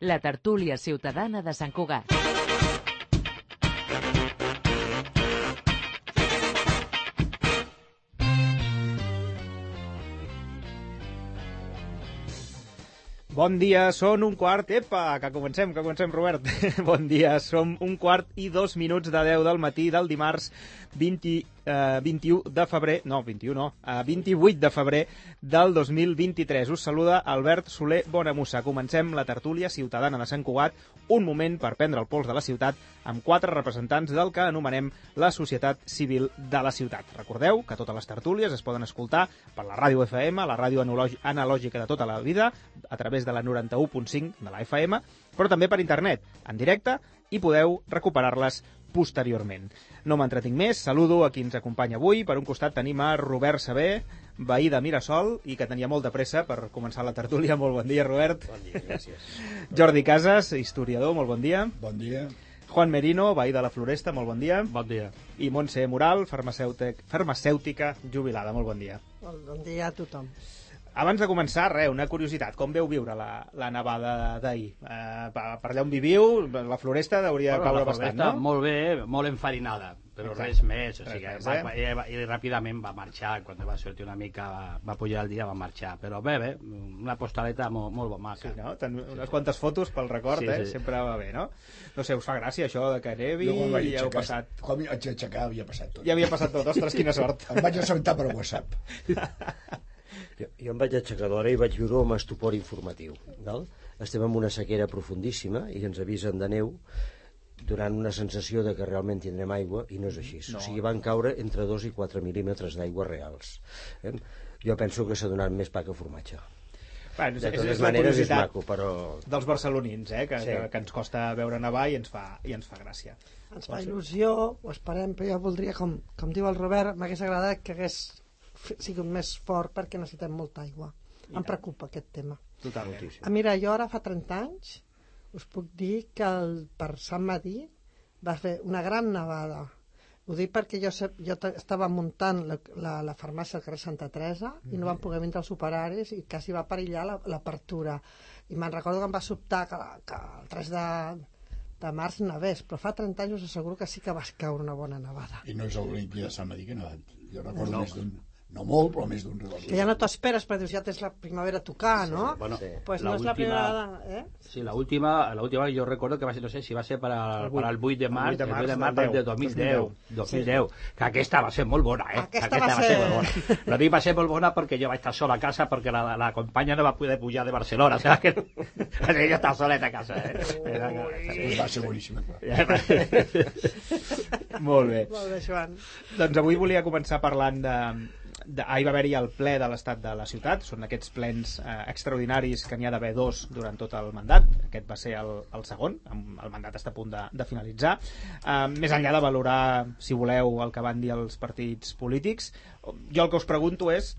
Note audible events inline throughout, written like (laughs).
la tertúlia ciutadana de Sant Cugat. Bon dia, són un quart... Epa, que comencem, que comencem, Robert. (laughs) bon dia, som un quart i dos minuts de 10 del matí del dimarts 20, eh, 21 de febrer... No, 21 no, eh, 28 de febrer del 2023. Us saluda Albert Soler Bonamussa. Comencem la tertúlia ciutadana de Sant Cugat, un moment per prendre el pols de la ciutat amb quatre representants del que anomenem la societat civil de la ciutat. Recordeu que totes les tertúlies es poden escoltar per la ràdio FM, la ràdio analògica de tota la vida, a través de la 91.5 de la FM, però també per internet, en directe, i podeu recuperar-les posteriorment. No m'entretinc més, saludo a qui ens acompanya avui. Per un costat tenim a Robert Sabé, veí de Mirasol, i que tenia molta pressa per començar la tertúlia. Molt bon dia, Robert. Bon dia, gràcies. (laughs) Jordi Casas, historiador, molt bon dia. Bon dia. Juan Merino, veí de la Floresta, molt bon dia. Bon dia. I Montse Moral, farmacèutic, farmacèutica jubilada, molt bon dia. Bon dia a tothom. Abans de començar, res, una curiositat. Com veu viure la, la nevada d'ahir? Eh, per allà on viviu, la floresta hauria de caure bastant, no? Molt bé, molt enfarinada, però Exacte. res més. O sigui, Res va, més, va, i, i ràpidament va marxar, quan va sortir una mica, va, va pujar el dia, va marxar. Però bé, bé, una postaleta molt, molt maca. Sí, no? Ten unes quantes fotos pel record, Sí, eh? sí. Sempre va bé, no? No sé, us fa gràcia això de que nevi vaig i heu passat... quan vaig aixecar havia passat tot. Ja havia passat tot, ostres, quina sort. Em vaig assabentar per WhatsApp. (laughs) Jo, jo em vaig aixecar d'hora i vaig viure amb estupor informatiu. Val? Estem en una sequera profundíssima i ens avisen de neu donant una sensació de que realment tindrem aigua i no és així. No. O sigui, van caure entre 2 i 4 mil·límetres d'aigua reals. Eh? Jo penso que s'ha donat més pa que formatge. Bueno, De és, totes és la maneres és maco, però... dels barcelonins, eh? Que, Sí. que, que ens costa veure nevar i ens fa, i ens fa gràcia. Ens fa il·lusió, ho esperem, però jo voldria, com, com diu el Robert, m'hagués agradat que hagués sigut més fort perquè necessitem molta aigua. Em preocupa aquest tema. Totalment. Ah, mira, jo ara fa 30 anys us puc dir que el, per Sant Madí va fer una gran nevada. Ho dic perquè jo, jo estava muntant la, la, la farmàcia al carrer Santa Teresa i no van poder vindre els operaris i quasi va perillar la- l'apertura. I me'n recordo que em va sobtar que, que el 3 de, de març nevés, però fa 30 anys us asseguro que sí que va caure una bona nevada. I no és l'únic dia de Sant Madí que he nevat. Jo recordo no. més d'un... No molt, però més d'un record. Que ja no t'ho esperes, perquè dius, ja tens la primavera a tocar, no? Bueno, Sí. pues la no és la última- primera vegada, eh? Sí, la última, la última yo recuerdo que va ser, no sé si va ser per al, per al 8 de març, El 8 de el 8 de març març del del 2010, 2010, que aquesta va ser molt bona, eh? Aquesta va ser- molt bona. La dic va ser molt bona perquè jo vaig estar sola a casa perquè la, la companya no va poder pujar de Barcelona, o sigui que (laughs) ella estava soleta a casa, eh? Era, va ser boníssima. Molt bé. Molt bé, Joan. Doncs avui volia començar parlant de... de ahir va haver-hi el ple de l'estat de la ciutat, són aquests plens eh, extraordinaris que n'hi ha d'haver dos durant tot el mandat, aquest va ser el, el segon, el mandat està a punt de, de finalitzar. Eh, més enllà de valorar, si voleu, el que van dir els partits polítics, jo el que us pregunto és,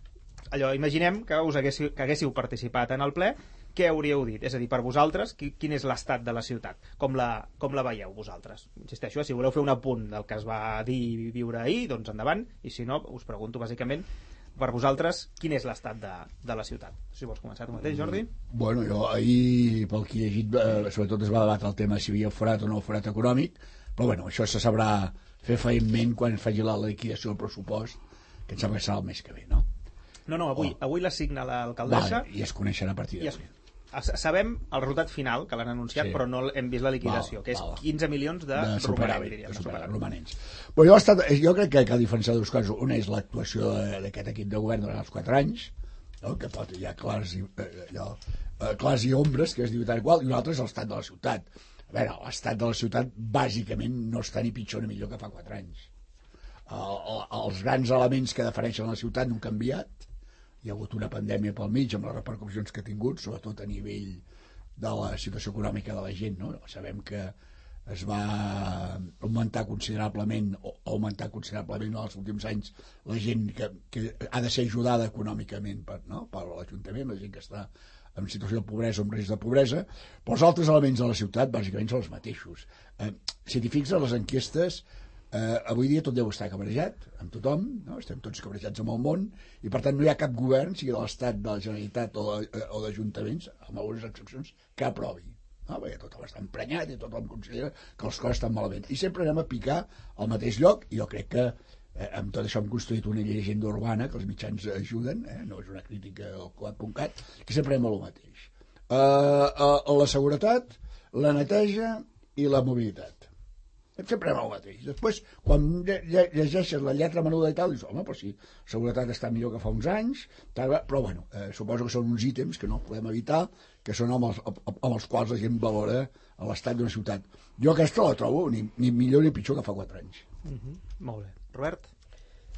allò, imaginem que us haguéssiu, que haguéssiu participat en el ple, què hauríeu dit? És a dir, per vosaltres, qui, quin és l'estat de la ciutat? Com la, com la veieu vosaltres? Insisteixo, eh, si voleu fer un apunt del que es va dir i viure ahir, doncs endavant, i si no, us pregunto bàsicament per vosaltres, quin és l'estat de, de la ciutat? Si vols començar tu mateix, Jordi? Bueno, jo ahir, pel que he llegit, eh, sobretot es va debatre el tema si hi havia forat o no forat econòmic, però bueno, això se sabrà fer feïnment quan faci la liquidació del pressupost, que em sembla que serà el mes que ve, no? No, no, avui, Oh. avui la signa l'alcaldessa Vale, I es coneixerà a partir i de es, es- sabem el resultat final, que l'han anunciat, Sí. però no hem vist la liquidació, Val, que és val. 15 milions de, de superàvit, diríem, de superàvit, romanents. Però jo, he estat, jo crec que cal diferenciar dues coses. Una és l'actuació d'aquest equip de govern durant els quatre anys, no? que pot, hi ha clars i, eh, allò, eh, clars i ombres, que es diu tal qual, i una altra és l'estat de la ciutat. A veure, l'estat de la ciutat bàsicament no està ni pitjor ni millor que fa quatre anys. El, el, els grans elements que defineixen la ciutat no han canviat. Hi ha hagut una pandèmia pel mig amb les repercussions que ha tingut, sobretot a nivell de la situació econòmica de la gent. No? Sabem que es va augmentar considerablement o augmentar considerablement en els últims anys la gent que, que ha de ser ajudada econòmicament per, no? per l'Ajuntament, la gent que està en situació de pobresa o en risc de pobresa, però els altres elements de la ciutat bàsicament són els mateixos. Eh, si t'hi fixes, les enquestes eh, avui dia tot deu estar cabrejat amb tothom, no? estem tots cabrejats amb el món i per tant no hi ha cap govern, sigui de l'Estat, de la Generalitat o, de- o d'Ajuntaments, amb algunes excepcions, que aprovi. no? perquè tothom està emprenyat i tothom considera que les coses estan malament. I sempre anem a picar al mateix lloc i jo crec que eh, amb tot això hem construït una llegenda urbana que els mitjans ajuden, eh? no és una crítica al Coat.cat, que sempre anem a lo mateix. Uh, uh, la seguretat, la neteja i la mobilitat sempre anem al mateix. Després, quan lle- lle- llegeixes la lletra menuda i tal, dius, home, però sí, seguretat està millor que fa uns anys, tal, però bueno, eh, suposo que són uns ítems que no podem evitar, que són amb els, amb els quals la gent valora l'estat d'una ciutat. Jo aquesta la trobo ni, ni millor ni pitjor que fa 4 anys. Molt bé. Robert?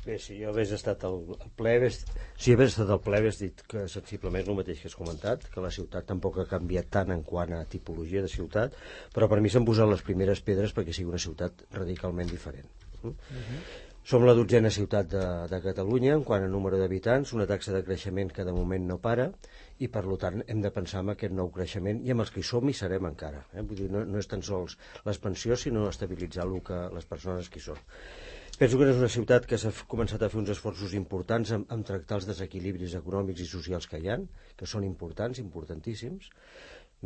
Bé, si jo hagués estat al, ple, hagués, si hagués estat al ple, hagués dit que sensiblement el mateix que has comentat, que la ciutat tampoc ha canviat tant en quant a tipologia de ciutat, però per mi s'han posat les primeres pedres perquè sigui una ciutat radicalment diferent. Mm? Som la dotzena ciutat de, de Catalunya en quant a número d'habitants, una taxa de creixement que de moment no para, i per tant hem de pensar en aquest nou creixement i amb els que hi som hi serem encara. Eh? Vull dir, no, no és tan sols l'expansió, sinó estabilitzar el que, les persones que hi són. Penso que és una ciutat que s'ha començat a fer uns esforços importants en, en tractar els desequilibris econòmics i socials que hi han, que són importants, importantíssims.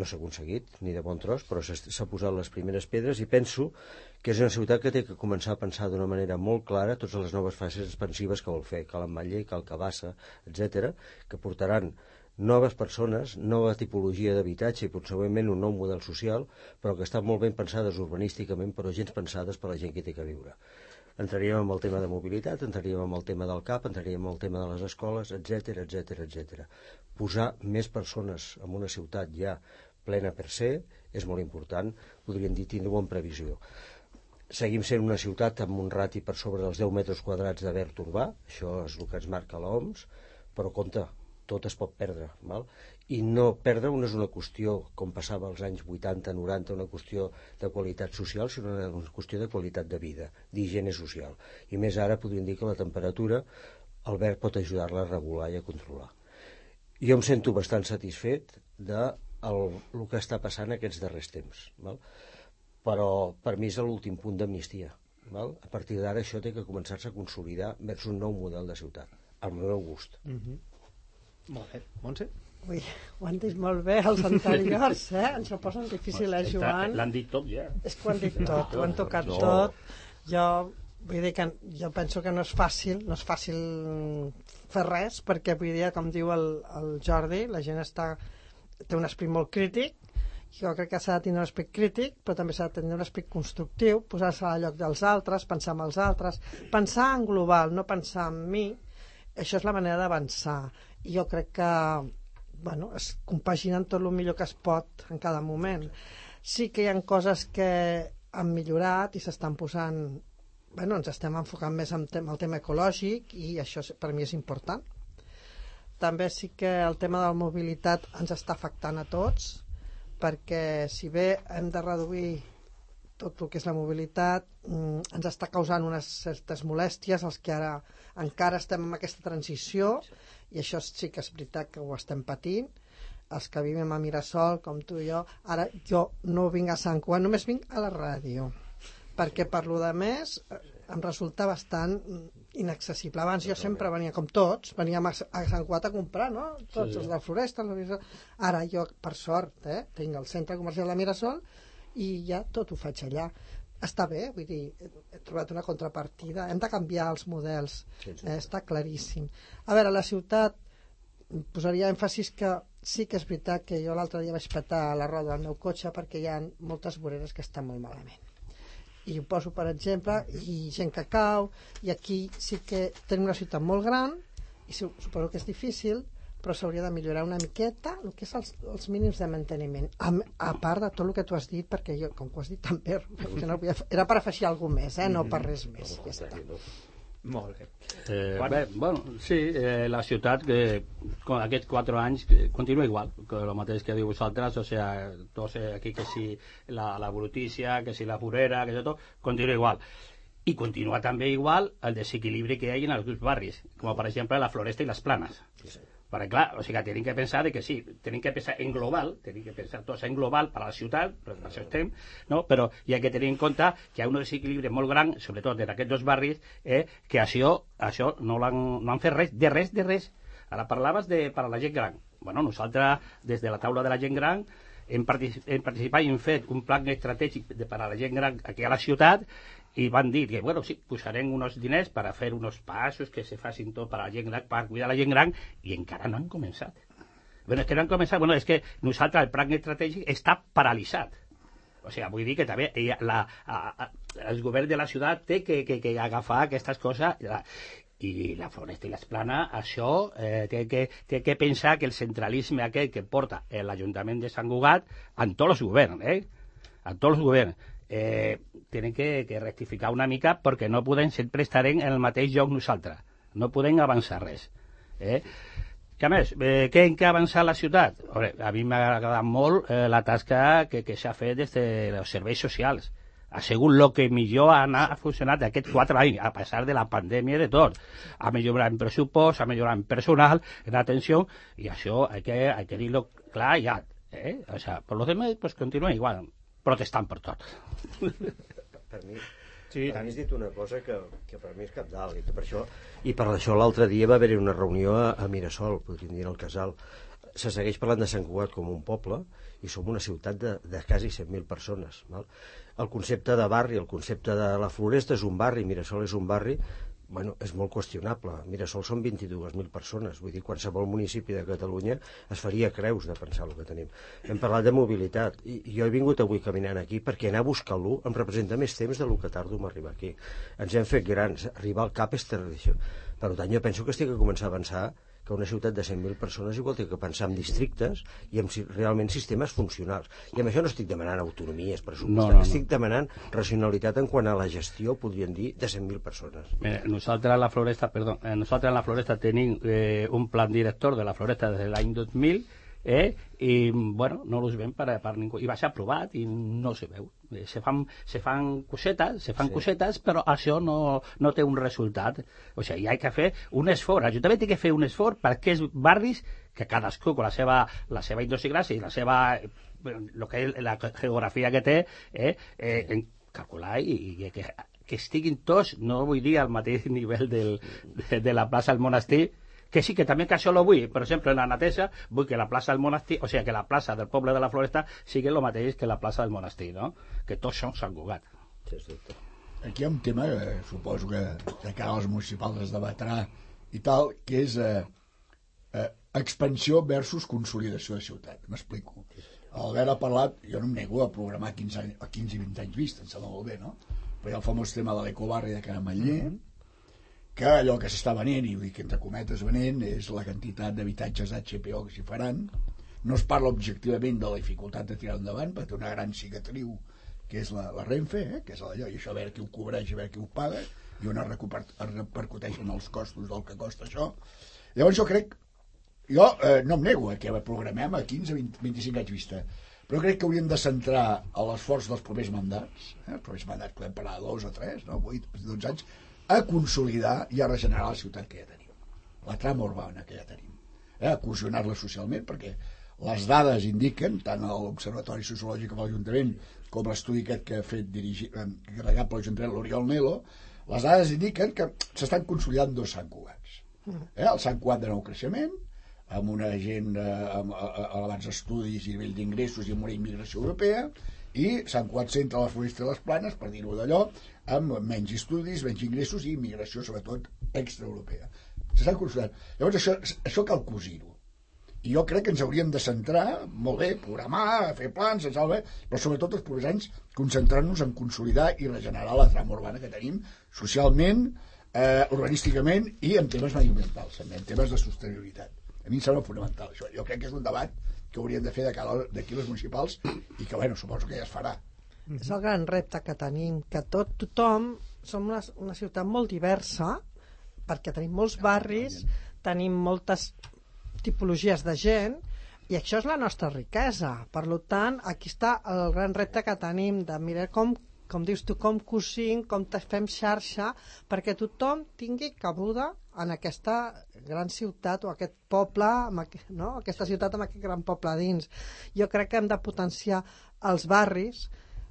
No s'ha aconseguit, ni de bon tros, però s'ha posat les primeres pedres i penso que és una ciutat que té que començar a pensar d'una manera molt clara totes les noves fases expansives que vol fer, Cal Ametller, Cal Cabassa, etc, que portaran noves persones, nova tipologia d'habitatge i consegüentment un nou model social, però que estan molt ben pensades urbanísticament, però gens pensades per la gent que té que viure entraríem amb el tema de mobilitat, entraríem amb el tema del CAP, entraríem amb el tema de les escoles, etc etc etc. Posar més persones en una ciutat ja plena per ser és molt important, podríem dir tindre-ho en previsió. Seguim sent una ciutat amb un rati per sobre dels 10 metres quadrats de verd urbà, això és el que ens marca l'OMS, però compte, tot es pot perdre, val? I no perdre no és una qüestió, com passava als anys 80-90, una qüestió de qualitat social, sinó una qüestió de qualitat de vida, d'higiene social. I més ara podríem dir que la temperatura el verd pot ajudar-la a regular i a controlar. Jo em sento bastant satisfet de el, el que està passant aquests darrers temps. Val? Però per mi és l'últim punt d'amnistia. Val? A partir d'ara això té que començar-se a consolidar vers un nou model de ciutat, al meu gust. Molt bé. Montse? Ui, ho han dit molt bé els anteriors, eh? Ens ho posen difícil, eh, Joan? L'han dit tot ja. És que ho han dit tot, ho han tocat No. tot. Jo vull dir que jo penso que no és fàcil, no és fàcil fer res, perquè vull dir, com diu el, el Jordi, la gent està, té un esperit molt crític, jo crec que s'ha de tenir un esperit crític, però també s'ha de tenir un esperit constructiu, posar-se al lloc dels altres, pensar en els altres, pensar en global, no pensar en mi, això és la manera d'avançar. I jo crec que bueno, es compaginen tot el millor que es pot en cada moment. Sí que hi ha coses que han millorat i s'estan posant bueno, ens estem enfocant més en el tema ecològic i això per mi és important. També sí que el tema de la mobilitat ens està afectant a tots, perquè si bé hem de reduir tot el que és la mobilitat, mm, ens està causant unes certes molèsties els que ara encara estem en aquesta transició i això sí que és veritat que ho estem patint els que vivim a Mirasol, com tu i jo, ara jo no vinc a Sant Cugat, només vinc a la ràdio, perquè per lo de més eh, em resulta bastant inaccessible. Abans jo sempre venia, com tots, veníem a, Sant Cugat a comprar, no? Tots sí, sí. els de Floresta, els de Mirasol. Ara jo, per sort, eh, tinc el centre comercial de Mirasol i ja tot ho faig allà. Està bé, vull dir, he trobat una contrapartida. Hem de canviar els models, eh, està claríssim. A veure, la ciutat posaria èmfasis que sí que és veritat que jo l'altre dia vaig petar la roda del meu cotxe perquè hi ha moltes voreres que estan molt malament i ho poso per exemple i gent que cau i aquí sí que tenim una ciutat molt gran i su- suposo que és difícil però s'hauria de millorar una miqueta el que és els, els mínims de manteniment a, a part de tot el que tu has dit perquè jo, com que ho has dit també no era per afegir alguna més eh? no per res més ja està. Molt bé. Eh, Juan? bé, bueno, sí, eh, la ciutat que con aquests quatre anys que continua igual, que el mateix que diu vosaltres, o sea, tots eh, aquí que si la, la brutícia, que si la furera, que tot, continua igual. I continua també igual el desequilibri que hi ha en alguns barris, com per exemple la Floresta i les Planes. Perquè, clar, o sigui, tenim que pensar de que sí, tenim que pensar en global, tenim que pensar tots en global per a la ciutat, per això estem, no? però hi ha que tenir en compte que hi ha un desequilibri molt gran, sobretot en aquests dos barris, eh, que això, això no, l'han, no han fet res, de res, de res. Ara parlaves de per a la gent gran. Bueno, nosaltres, des de la taula de la gent gran, hem, particip hem participat i hem fet un plan estratègic de, per a la gent gran aquí a la ciutat i van dir que, bueno, sí, posarem uns diners per a fer uns passos que se facin tot per a la gent gran, per cuidar la gent gran, i encara no han començat. Bueno, és que no han començat, bueno, és que nosaltres el plan estratègic està paralitzat. O sigui, vull dir que també eh, la, a, a, el govern de la ciutat té que, que, que agafar aquestes coses i la Floresta i l'Esplana, això eh, té, que, té que pensar que el centralisme aquest que porta l'Ajuntament de Sant Cugat en tots els governs, eh? en tots els governs, eh, tenen que, que rectificar una mica perquè no podem sempre estar en el mateix lloc nosaltres. No podem avançar res. Eh? Que a més, eh, què en què ha avançat la ciutat? Veure, a mi m'ha agradat molt eh, la tasca que, que s'ha fet des de els serveis socials ha sigut el que millor ha, anat, ha funcionat d'aquests quatre anys, a pesar de la pandèmia i de tot. Ha millorat en pressupost, ha millorat en personal, en atenció, i això hay que, hay que dir-lo clar ja. Eh? O sea, por los demás, pues continua igual, protestant per tot. per mi, sí, per mi has dit una cosa que, que per mi és cap dalt, i per això, i per això l'altre dia va haver-hi una reunió a, a Mirasol, podríem dir al Casal, se segueix parlant de Sant Cugat com un poble i som una ciutat de, de quasi 100.000 persones. Val? el concepte de barri, el concepte de la Floresta és un barri, Mirasol és un barri, bueno, és molt qüestionable. Mirasol són 22.000 persones, vull dir, qualsevol municipi de Catalunya es faria creus de pensar el que tenim. Hem parlat de mobilitat, i jo he vingut avui caminant aquí perquè anar a buscar-lo em representa més temps del que tardo en arribar aquí. Ens hem fet grans, arribar al cap és tradició. Per tant, jo penso que estic a començar a avançar que una ciutat de 100.000 persones igual té que pensar en districtes i en realment sistemes funcionals. I amb això no estic demanant autonomies pressupostàries, no, no, no. estic demanant racionalitat en quant a la gestió, podríem dir, de 100.000 persones. Eh, nosaltres a la Floresta, perdó, eh, nosaltres a la Floresta tenim eh, un plan director de la Floresta des de l'any 2000 eh? i bueno, no els ven per, per ningú. I va ser aprovat i no se veu. Eh, se fan, se fan cosetes se fan sí. cosetes però això no, no té un resultat. O sigui, hi ha que fer un esforç. l'Ajuntament té que fer un esforç per aquests barris que cadascú amb la seva, la seva idiosincràsia i la seva el que és la geografia que té eh, eh, en calcular i, i que, que estiguin tots, no vull dir al mateix (laughs) nivell del, de, de la plaça del monestir que sí, que també que això lo vull, per exemple, en la Natesa, vull que la plaça del monestir, o sigui, que la plaça del poble de la Floresta sigui el mateix que la plaça del monestir, no? Que tots són Sant Cugat. Aquí hi ha un tema, eh, suposo que de cara als municipals es debatrà i tal, que és eh, eh, expansió versus consolidació de ciutat. M'explico. Albert ha parlat, jo no em nego a programar 15, anys, 15 i 20 anys vist, em sembla molt bé, no? Però hi ha el famós tema de l'ecobarri de Carameller, mm -hmm que allò que s'està venent, i dic entre cometes venent, és la quantitat d'habitatges HPO que s'hi faran. No es parla objectivament de la dificultat de tirar endavant, perquè té una gran cicatriu que és la, la Renfe, eh? que és allò, i això a veure qui ho cobreix, a veure qui ho paga, i on es, es repercuteixen els costos del que costa això. Llavors jo crec, jo eh, no em nego a que programem a 15, 20, 25 anys vista, però crec que hauríem de centrar l'esforç dels propers mandats, eh, els propers mandats podem parlar de dos o tres, no? 8, 12 anys, a consolidar i a regenerar la ciutat que ja tenim, la trama urbana que ja tenim, eh? a cohesionar-la socialment, perquè les dades indiquen, tant l'Observatori Sociològic de l'Ajuntament com l'estudi aquest que ha fet dirigir, encarregat per l'Ajuntament l'Oriol Melo, les dades indiquen que s'estan consolidant dos Sant Cugats. Eh? El Sant Cugat de nou creixement, amb una gent eh, amb elevats estudis i nivell d'ingressos i amb una immigració europea, i Sant Cugat centra la floresta de les planes, per dir-ho d'allò, amb menys estudis, menys ingressos i immigració, sobretot, extraeuropea. S'estan considerant. Llavors, això, això cal cosir-ho. I jo crec que ens hauríem de centrar, molt bé, programar, fer plans, bé, però sobretot els propers anys concentrar-nos en consolidar i regenerar la trama urbana que tenim socialment, eh, urbanísticament i en temes mediambientals, també, en temes de sostenibilitat. A mi em sembla fonamental això. Jo crec que és un debat que haurien de fer d'aquí les municipals i que, bueno, suposo que ja es farà. És el gran repte que tenim, que tot tothom som una, una ciutat molt diversa, perquè tenim molts barris, tenim moltes tipologies de gent, i això és la nostra riquesa. Per tant, aquí està el gran repte que tenim de mirar com com dius tu, com cosim, com fem xarxa, perquè tothom tingui cabuda en aquesta gran ciutat o aquest poble, no? aquesta ciutat amb aquest gran poble dins. Jo crec que hem de potenciar els barris,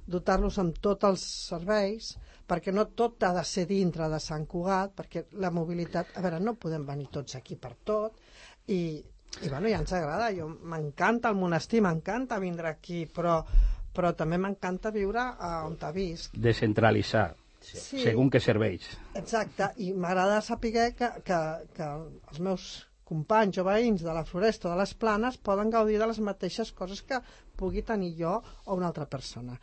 dotar-los amb tots els serveis, perquè no tot ha de ser dintre de Sant Cugat, perquè la mobilitat... A veure, no podem venir tots aquí per tot, i I bueno, ja ens agrada, jo m'encanta el monestir, m'encanta vindre aquí, però, però també m'encanta viure a on t'ha vist. Descentralitzar, Sí, segons què serveis. exacte, i m'agrada saber que, que, que els meus companys o veïns de la floresta o de les planes poden gaudir de les mateixes coses que pugui tenir jo o una altra persona.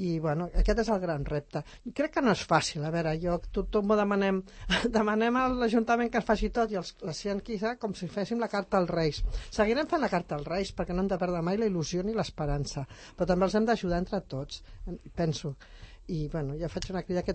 I, bueno, aquest és el gran repte. I crec que no és fàcil, a veure, jo, tothom ho demanem, (laughs) demanem a l'Ajuntament que es faci tot i els, la cienquisa com si féssim la carta als Reis. Seguirem fent la carta als Reis perquè no hem de perdre mai la il·lusió ni l'esperança, però també els hem d'ajudar entre tots, penso i bueno, ja faig una crida que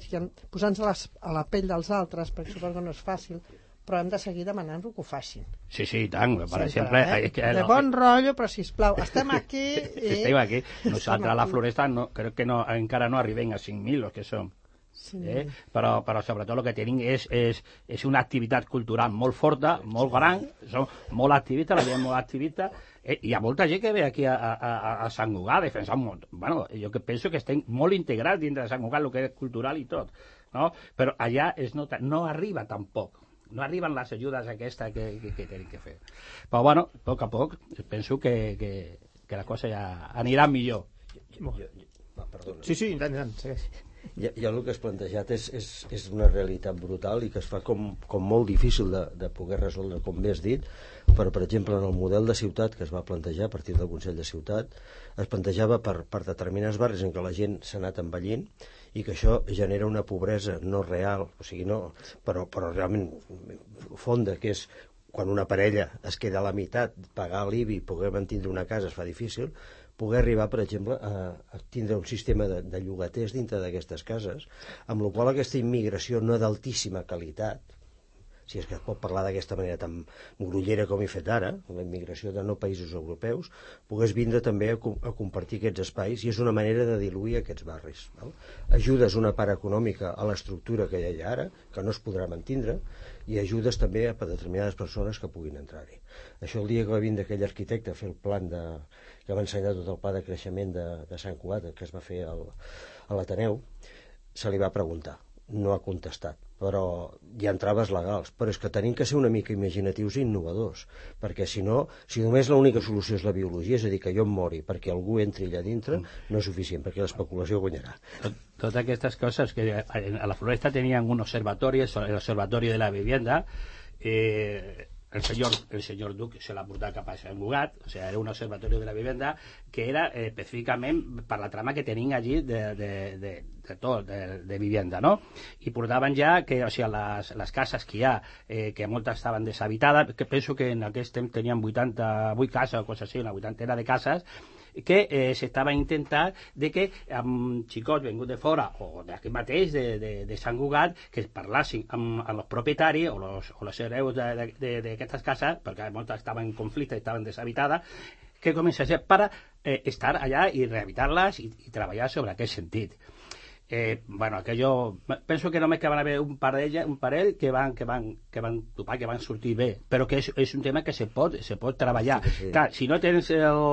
posant-se a, la pell dels altres perquè suposo que no és fàcil però hem de seguir demanant-ho que ho facin Sí, sí, i tant. Per Sempre, exemple, eh? és que de bon rotllo, però sisplau, estem aquí (laughs) i... Estem aquí. Nosaltres a la. Floresta no, crec que no, encara no arribem a 5.000 los que som. Sí. Eh? Però, però sobretot el que tenim és, és, és una activitat cultural molt forta, molt gran, som molt activistes, la gent molt activista, eh? hi ha molta gent que ve aquí a, a, a, a Sant Cugat a defensar un. Bueno, jo que penso que estem molt integrats dintre de Sant Cugat, el que és cultural i tot, no? però allà es nota, no arriba tampoc no arriben les ajudes aquestes que, que, que tenim que fer. Però, bueno, a poc a poc, penso que, que, que la cosa ja anirà millor. Jo, jo, va, perdona. Sí, sí, tant, tant, segueix. Ja, ja el que has plantejat és, és, és una realitat brutal i que es fa com, com molt difícil de, de poder resoldre, com has dit, però, per exemple, en el model de ciutat que es va plantejar a partir del Consell de Ciutat, es plantejava per, per determinats barris en què la gent s'ha anat envellint i que això genera una pobresa no real, o sigui, no, però, però realment fonda, que és quan una parella es queda a la meitat, pagar l'IBI, poder mantindre una casa es fa difícil, poder arribar, per exemple, a, a tindre un sistema de, de llogaters dintre d'aquestes cases, amb la qual aquesta immigració no d'altíssima qualitat, si és que es pot parlar d'aquesta manera tan grollera com he fet ara, la immigració de no països europeus, pogués vindre també a, a compartir aquests espais i és una manera de diluir aquests barris. Val? Ajudes una part econòmica a l'estructura que hi ha ara, que no es podrà mantindre, i ajudes també a determinades persones que puguin entrar-hi. Això el dia que va vindre aquell arquitecte a fer el plan de, que va ensenyar tot el pla de creixement de, de Sant Cugat, que es va fer al, a l'Ateneu, se li va preguntar no ha contestat, però hi ha traves legals, però és que tenim que ser una mica imaginatius i innovadors, perquè si no, si només l'única solució és la biologia, és a dir, que jo em mori perquè algú entri allà dintre, no és suficient, perquè l'especulació guanyarà. Tot- Todas estas cosas que a a la floresta tenían un observatorio, eso, el observatorio de la vivienda. eh, el señor el señor Duque se l'ha portat cap a Sant Cugat, o sea, era un observatorio de la vivienda que era eh, específicament per la trama que tenían allí de, de, de, de tot, de, de vivienda, no? I portaven ja que, o sigui, les, les cases que hi ha, eh, que moltes estaven deshabitades, que penso que en aquest temps tenien 88 cases o coses així, una vuitantena de cases, que eh, s'estava intentant de que amb xicots venguts de fora o d'aquí mateix, de, de, de Sant Cugat, que es parlassin amb, amb els propietaris o los, o los hereus d'aquestes cases, perquè moltes estaven en conflicte, estaven deshabitades, que comencessin per eh, estar allà i rehabilitar-les i, i treballar sobre aquest sentit. Eh, bueno, aquello, penso que només que van haver un parell, un parell que van, que van, que van topar, que van sortir bé, però que és, és un tema que se pot, se pot treballar. Sí, sí. Clar, si no tens el,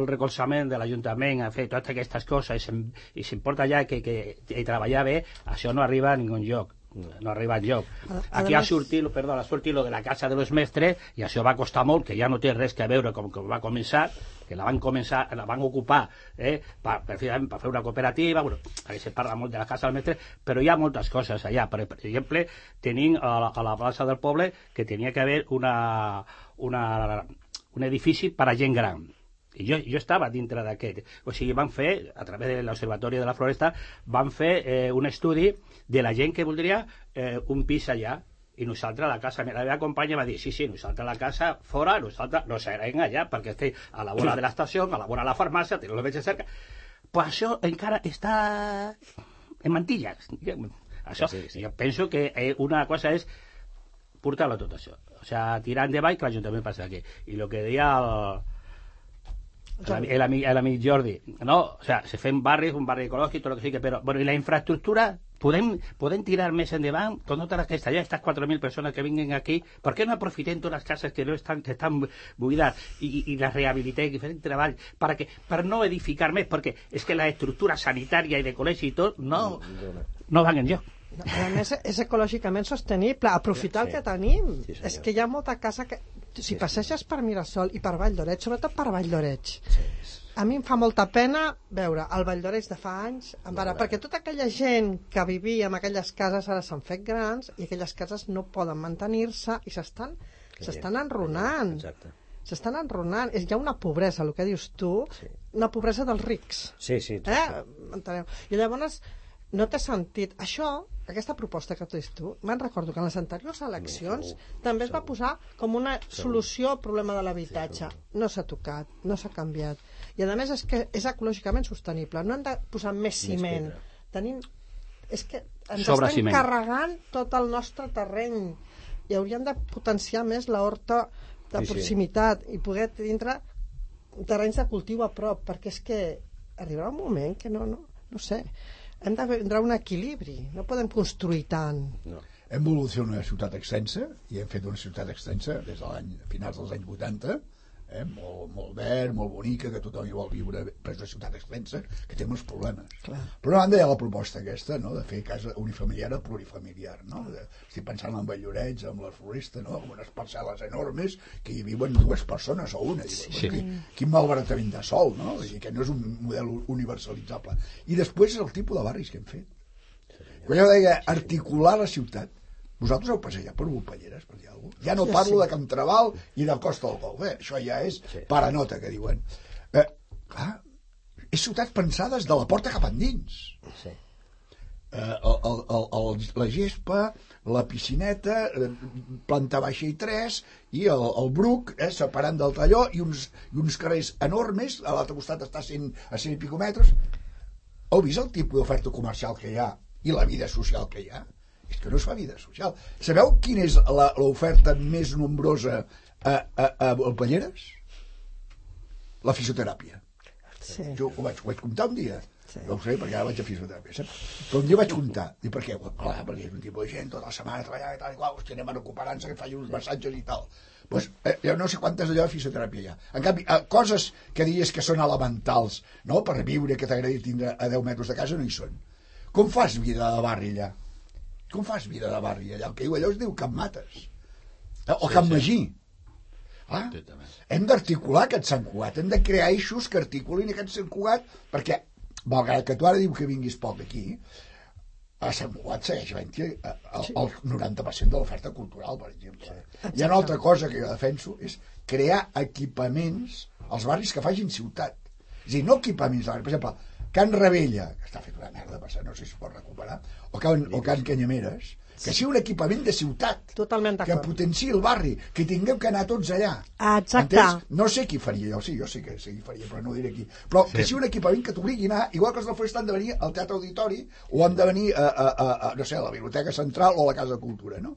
el recolzament de l'Ajuntament a fer totes aquestes coses i s'importa ja que, que, i treballar bé, això no arriba a ningun lloc no arriba enlloc. A- Aquí ha sortit, perdó, ha sortit lo de la casa de los mestres i això va costar molt, que ja no té res que veure com que va començar, que la van començar, la van ocupar eh, per, per, fer, per fer una cooperativa, bueno, aquí se parla molt de la casa dels mestres, però hi ha moltes coses allà. Per, per exemple, tenim a la, a la plaça del poble que tenia que haver una, una, un edifici per a gent gran. I jo, jo estava dintre d'aquest. O sigui, van fer, a través de l'Observatori de la Floresta, van fer eh, un estudi de la gent que voldria eh, un pis allà. I nosaltres, la casa, la meva companya va dir, sí, sí, nosaltres la casa fora, nosaltres no serem allà, perquè estem a la vora de l'estació, a la vora de la farmàcia, tenim els veïns cerca. Pues això encara està en mantilles. Això, Sí, sí. jo penso que eh, una cosa és portar-lo tot això. O sea, tirar endavant que l'Ajuntament passi aquí. I el que deia el, el, el, el amic Jordi, no? O sea, se fem barris, un barri ecològic, tot el que sigui, però bueno, i la infraestructura podem, podem tirar més endavant con totes aquestes, ja estas 4.000 persones que vinguin aquí, per què no aprofitem totes les cases que no estan, que estan buides i, i, i les rehabilitem i fem treball per, que, per no edificar més, perquè és que la estructura sanitària i de col·legi i tot no, no van enlloc. A més, és ecològicament sostenible. Aprofitar Sí. el que tenim. Sí, senyor. és que hi ha molta casa que si passeges per Mirasol i per Vall d'Oreig, sobretot per Vall d'Oreig, a mi em fa molta pena veure el Vall d'Oreig de fa anys, en ara, perquè tota aquella gent que vivia en aquelles cases ara s'han fet grans i aquelles cases no poden mantenir-se i s'estan s'estan enronant. Exacte. S'estan enronant. És, hi ha una pobresa, el que dius tu, Sí. una pobresa dels rics. Sí, sí. Eh? Enteneu? I llavors no té sentit. Això, aquesta proposta que tu dius tu, me'n recordo que en les anteriors eleccions segur, també es va segur. posar com una solució al problema de l'habitatge. No s'ha tocat, no s'ha canviat. I a més és que és ecològicament sostenible. No han de posar més ciment. pedra. Tenim... És que ens Sobre estem ciment. carregant tot el nostre terreny i hauríem de potenciar més la horta de Sí, sí. proximitat i poder tindre terrenys de cultiu a prop, perquè és que arribarà un moment que no, no, no sé, hem de vindre un equilibri, no podem construir tant. No. Hem volgut fer una ciutat extensa i hem fet una ciutat extensa des de l'any finals dels anys 80 eh? molt, molt verd, molt bonica que tothom hi vol viure però és una ciutat extensa que té molts problemes Clar. per una banda hi ha la proposta aquesta no? de fer casa unifamiliar a plurifamiliar no? de, estic pensant en Valldorets amb la floresta no? amb unes parcel·les enormes que hi viuen dues persones o una sí. Sí. quin, quin malbaratament de sol no? Vull dir que no és un model universalitzable i després el tipus de barris que hem fet quan jo deia articular la ciutat, vosaltres heu passejat per Volpelleres, per dir alguna cosa? Ja no Sí, parlo sí. de Camtraval i de Costa del Golf, eh? això ja és Sí. paranota, que diuen. Eh, clar, és ciutats pensades de la porta cap endins. Sí. Eh, el, el, el, el, la gespa, la piscineta, eh, planta baixa i tres, i el, el bruc, eh, separant del talló, i uns, i uns carrers enormes, a l'altre costat està a 100, a 100 i pico metres. Heu vist el tipus d'oferta comercial que hi ha i la vida social que hi ha? És que no es fa vida social. Sabeu quina és l'oferta més nombrosa a, a, a Valpelleres? La fisioteràpia. Sí. Jo ho vaig, ho vaig comptar un dia. Sí. No ho sé, perquè ara vaig a fisioteràpia, saps? Però un dia vaig comptar. I per què? Clar, perquè és un tipus de gent tota la setmana treballant i tal i qual, hòstia, anem a recuperar-nos, que faci uns massatges i tal. Pues, eh, jo no sé quantes d'allò de fisioteràpia hi ha. En canvi, eh, coses que diries que són elementals, no?, per viure, que t'agradi tindre a 10 metres de casa, no hi són. Com fas vida de barri allà? Com fas vida de barri allà? El que diu allò es diu Can Mates. Eh, O Can Magí. Ah, hem d'articular aquest Sant Cugat, hem de crear eixos que articulin aquest Sant Cugat, perquè, malgrat que tu ara diu que vinguis poc aquí, a Sant Cugat segueix havent-hi eh, el, el 90% de l'oferta cultural, per exemple. Hi ha una altra cosa que jo defenso, és crear equipaments als barris que facin ciutat. És a dir, no equipaments. Per exemple, Can Rebella, que està fet una merda, per no sé si es pot recuperar, o Can, o Can Canyameres, que sigui un equipament de ciutat Totalment que potenciï el barri, que tinguem que anar tots allà. Exacte. Entens? No sé qui faria, jo sí, jo sí que sé qui faria, però no ho diré aquí. Però sí. que sigui un equipament que t'obligui a anar, igual que els del Forest han de venir al Teatre Auditori o han de venir a, a, a, a, no sé, a la Biblioteca Central o a la Casa de Cultura, no?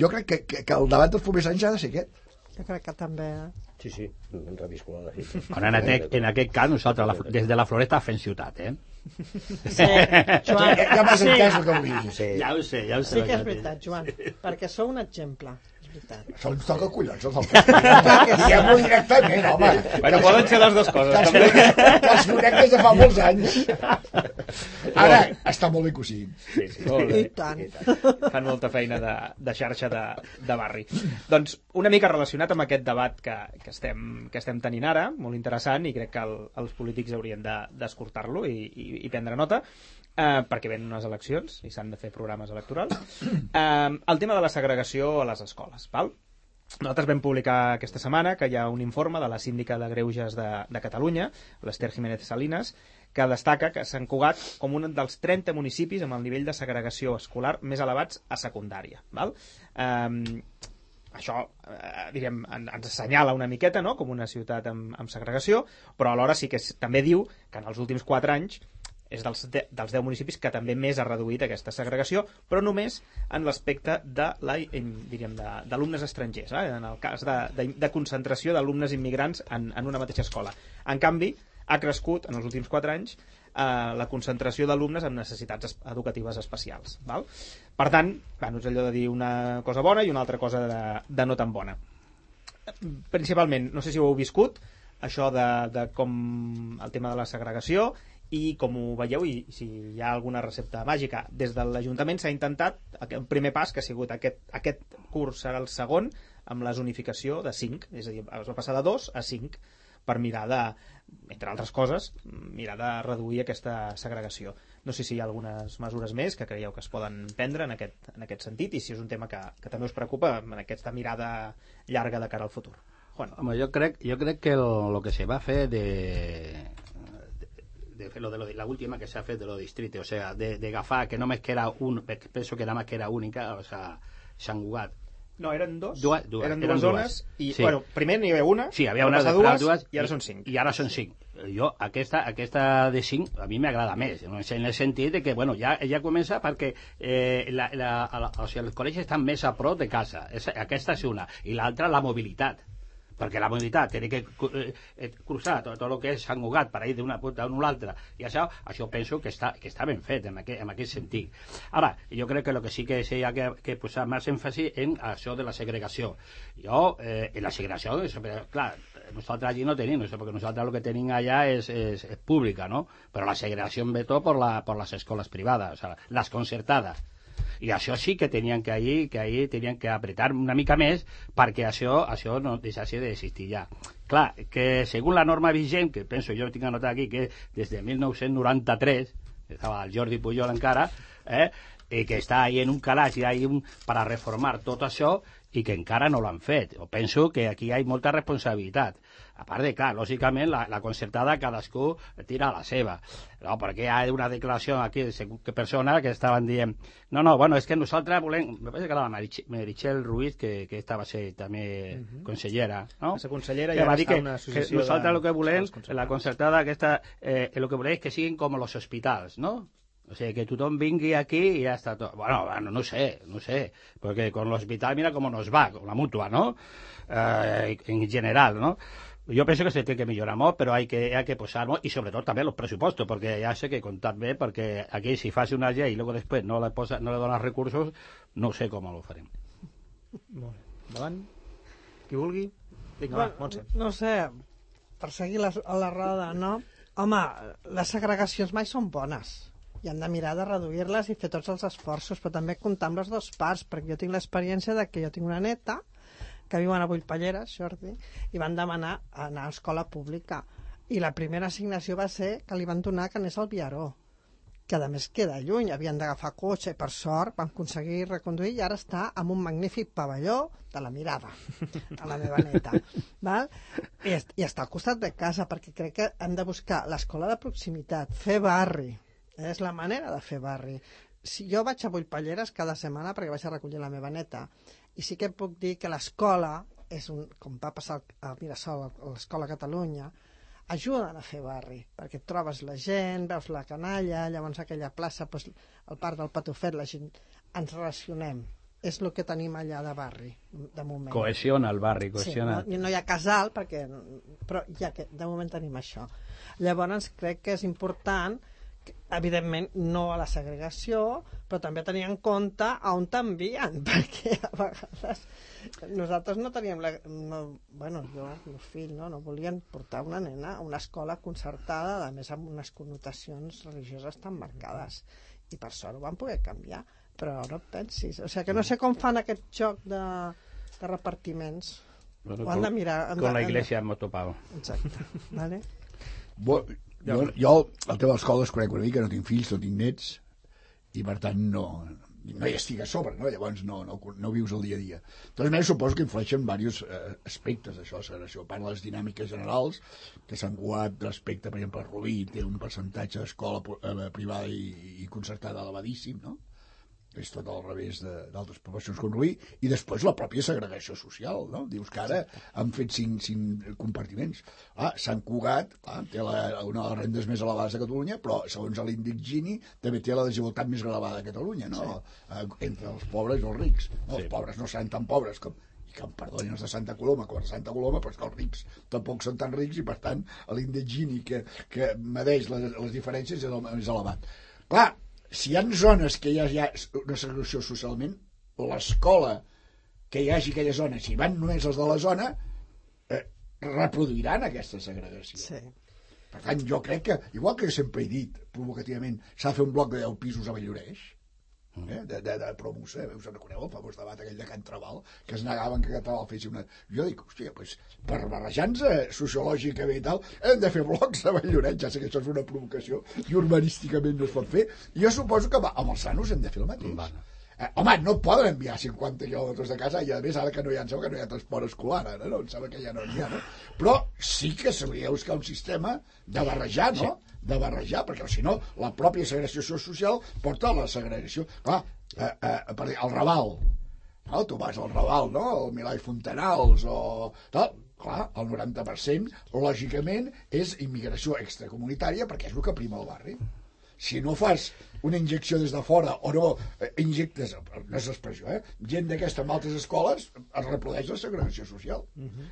Jo crec que, que, que el debat dels propers anys ha de ser aquest. Jo crec que també. eh? Sí, sí, hem reviscut la fita. Bueno, en, aquest, en aquest cas, nosaltres la, des de la Floresta fem ciutat, eh? Sí, (laughs) Joan, Ja, ja m'has sí, entès el que vull dir. Sí. Ja ho sé, ja ho sé. sí que és veritat, Joan, perquè sou un exemple, ens toca collons, els festival. (laughs) Diguem-ho directament, home. Bueno, poden ser les dues coses, Que els conec- des de fa molts anys. Ara, està molt bé que ho siguin. Sí, sí. Molt bé. I tant. fan molta feina de, de xarxa de, de barri. Doncs una mica relacionat amb aquest debat que, que, estem, que estem tenint ara, molt interessant, i crec que el, els polítics haurien de- d'escoltar-lo i, i, i prendre nota, eh, perquè venen unes eleccions i s'han de fer programes electorals. Eh, el tema de la segregació a les escoles, val? Nosaltres vam publicar aquesta setmana que hi ha un informe de la síndica de Greuges de, de Catalunya, l'Ester Jiménez Salinas, que destaca que Sant Cugat com un dels 30 municipis amb el nivell de segregació escolar més elevats a secundària. Val? Um, això, eh, diríem, en- ens assenyala una miqueta no? com una ciutat amb, amb segregació, però alhora sí que també diu que en els últims 4 anys és dels, de, dels 10 municipis que també més ha reduït aquesta segregació, però només en l'aspecte de la, d'alumnes estrangers, eh? en el cas de, de, de concentració d'alumnes immigrants en, en una mateixa escola. En canvi, ha crescut en els últims 4 anys eh, la concentració d'alumnes amb necessitats es- educatives especials. Val? Per tant, bueno, és allò de dir una cosa bona i una altra cosa de, de no tan bona. Principalment, no sé si ho heu viscut, això de, de com el tema de la segregació i com ho veieu i si hi ha alguna recepta màgica. Des de l'Ajuntament s'ha intentat, el primer pas que ha sigut aquest, aquest curs serà el segon, amb la zonificació de 5, és a dir, es va passar de 2 a 5 per mirar de, entre altres coses, mirar de reduir aquesta segregació. No sé si hi ha algunes mesures més que creieu que es poden prendre en aquest, en aquest sentit i si és un tema que, que també us preocupa en aquesta mirada llarga de cara al futur. Juan. Home, jo crec, jo crec que lo, lo que se va fer de, de fer lo de lo, la última que s'ha fet de lo distrito, o sea, de, de agafar que només que era un, penso que nada más que era única, o sea, Sant Cugat. No, eren dos. Dues, dues, eren dues eren zones dues. i, Sí. bueno, primer n'hi havia una, Sí, havia una de dues, dues i ara són cinc. I ara són cinc. Jo, aquesta, aquesta de cinc a mi m'agrada més, no? en el sentit de que, bueno, ja, ja comença perquè eh, la, la, la, o sigui, els col·legis estan més a prop de casa. És, aquesta és una. I l'altra, la mobilitat perquè la mobilitat, tenir que eh, eh, cruzar tot, tot el que és Sant Cugat per ir d'una punta a una altra, i això, això penso que està, que està ben fet en aquest, en aquest sentit. Ara, jo crec que el que sí que s'hi ha que, que posar més èmfasi en això de la segregació. Jo, eh, en la segregació, però, clar, nosaltres allí no tenim, sé, perquè nosaltres el que tenim allà és, és, és pública, no? Però la segregació ve tot per, la, per les escoles privades, o sea, les concertades i això sí que tenien que ahir, que ahir tenien que apretar una mica més perquè això, això no deixassi d'existir ja. Clar, que segons la norma vigent, que penso jo tinc anotat aquí, que des de 1993, estava el Jordi Pujol encara, eh, i que està ahí en un calaix i hay un, per a reformar tot això i que encara no l'han fet. Jo penso que aquí hi ha molta responsabilitat. A part de, clar, lògicament, la, la concertada cadascú tira la seva. No, perquè hi ha una declaració aquí de que persona que estaven dient no, no, bueno, és que nosaltres volem... Me parece que era la Meritxell, Meritxell Ruiz, que, que esta va ser també consellera, no? Va ser consellera i que va dir està que, una que nosaltres el que volem, la concertada aquesta, eh, el que volem és que siguin com los hospitals, ¿no? O sea, que tothom vingui aquí y ya está todo. Bueno, bueno, no sé, no sé. Porque con el hospital, mira cómo nos va, con la mutua, ¿no? Eh, en general, ¿no? Jo penso que se té que millorar molt, però hay que, hay que posar molt, i sobretot també els pressupostos, perquè ja sé que comptat bé, perquè aquí si fas una llei i luego després no le, posa, no le dones recursos, no sé com ho farem. Molt bé. Endavant. Qui vulgui. Vinga, va, Montse. no sé, per seguir la, la roda, no? Home, les segregacions mai són bones i hem de mirar de reduir-les i fer tots els esforços, però també comptar amb les dues parts, perquè jo tinc l'experiència de que jo tinc una neta que viuen a Vullpalleres, Jordi, i van demanar anar a escola pública. I la primera assignació va ser que li van donar que anés al Viaró, que a més queda lluny, havien d'agafar cotxe per sort vam aconseguir reconduir i ara està en un magnífic pavelló de la mirada a la meva neta (laughs) val? I, est- i està al costat de casa perquè crec que hem de buscar l'escola de proximitat, fer barri és la manera de fer barri si jo vaig a Vullpalleres cada setmana perquè vaig a recollir la meva neta i sí que puc dir que l'escola és un, com va passar a Mirasol a l'escola Catalunya ajuden a fer barri, perquè trobes la gent, veus la canalla, llavors aquella plaça, doncs, el parc del Patufet, la gent, ens relacionem. És el que tenim allà de barri, de moment. Cohesiona el barri, Sí, cohesiona... no, no hi ha casal, perquè, però ja que de moment tenim això. Llavors crec que és important que, evidentment no a la segregació però també tenir en compte a on t'envien (laughs) perquè a vegades nosaltres no teníem la, no, bueno, jo, els meus fills no, no volien portar una nena a una escola concertada a més amb unes connotacions religioses tan marcades i per sort ho van poder canviar però no et pensis, o sigui que no sé com fan aquest joc de, de repartiments Bueno, ho han de mirar han Con de- la de- iglesia hemos topado. Exacte. (laughs) Vale? Bo, jo, jo, el tema de l'escola es conec una mica, no tinc fills, no tinc nets, i per tant no, no hi estic a sobre, no? llavors no, no, no vius el dia a dia. De maneres, suposo que influeixen diversos eh, aspectes d'això, la segregació. A part de les dinàmiques generals, que s'han Cugat respecte, per exemple, a Rubí, té un percentatge d'escola eh, privada i, i concertada elevadíssim, no? És tot al revés de- d'altres professions com Rubí, i després la pròpia segregació social, no? Dius que ara han fet cinc, cinc compartiments. Ah, Sant Cugat, clar, té la, una de les rendes més elevades de Catalunya, però segons l'índex Gini també té la desigualtat més elevada de Catalunya, no? Sí. Entre els pobres i els rics. No, sí. Els pobres no seran tan pobres com i que em perdonin els de Santa Coloma, com els de Santa Coloma, però és que els rics tampoc són tan rics i, per tant, l'índex Gini que, que medeix les, les diferències és el més elevat. Clar, si hi ha zones que hi ha, hi ha una segregació socialment, l'escola que hi hagi aquella zona, si van només els de la zona, eh, reproduiran aquesta segregació. Sí. Per tant, jo crec que, igual que sempre he dit provocativament, s'ha de fer un bloc de 10 pisos a Valloreix, eh? de, de, de promoció, us en reconeu el famós debat aquell de Can Trabal, que es negaven que Trabal fes una... Jo dic, hòstia, pues, per barrejar-nos sociològicament i tal, hem de fer blocs a Valloret, ja sé que això és una provocació i urbanísticament no es pot fer, i jo suposo que va, amb els sanos hem de fer el mateix. Bueno. Eh, home, no et poden enviar 50 quilòmetres de casa i a més ara que no hi ha, em sembla que no hi ha transport escolar ara, no? Em sembla que ja no n'hi ha, no? Però sí que s'hauria de buscar un sistema de barrejar, no? De barrejar, perquè si no, la pròpia segregació social porta a la segregació. Clar, eh, eh, per el Raval, no? tu vas al Raval, no? El Milà i Fontanals o tal, clar, el 90% lògicament és immigració extracomunitària perquè és el que prima el barri si no fas una injecció des de fora o no eh, injectes, no és l'expressió, eh? gent d'aquesta en altres escoles es reprodueix la segregació social.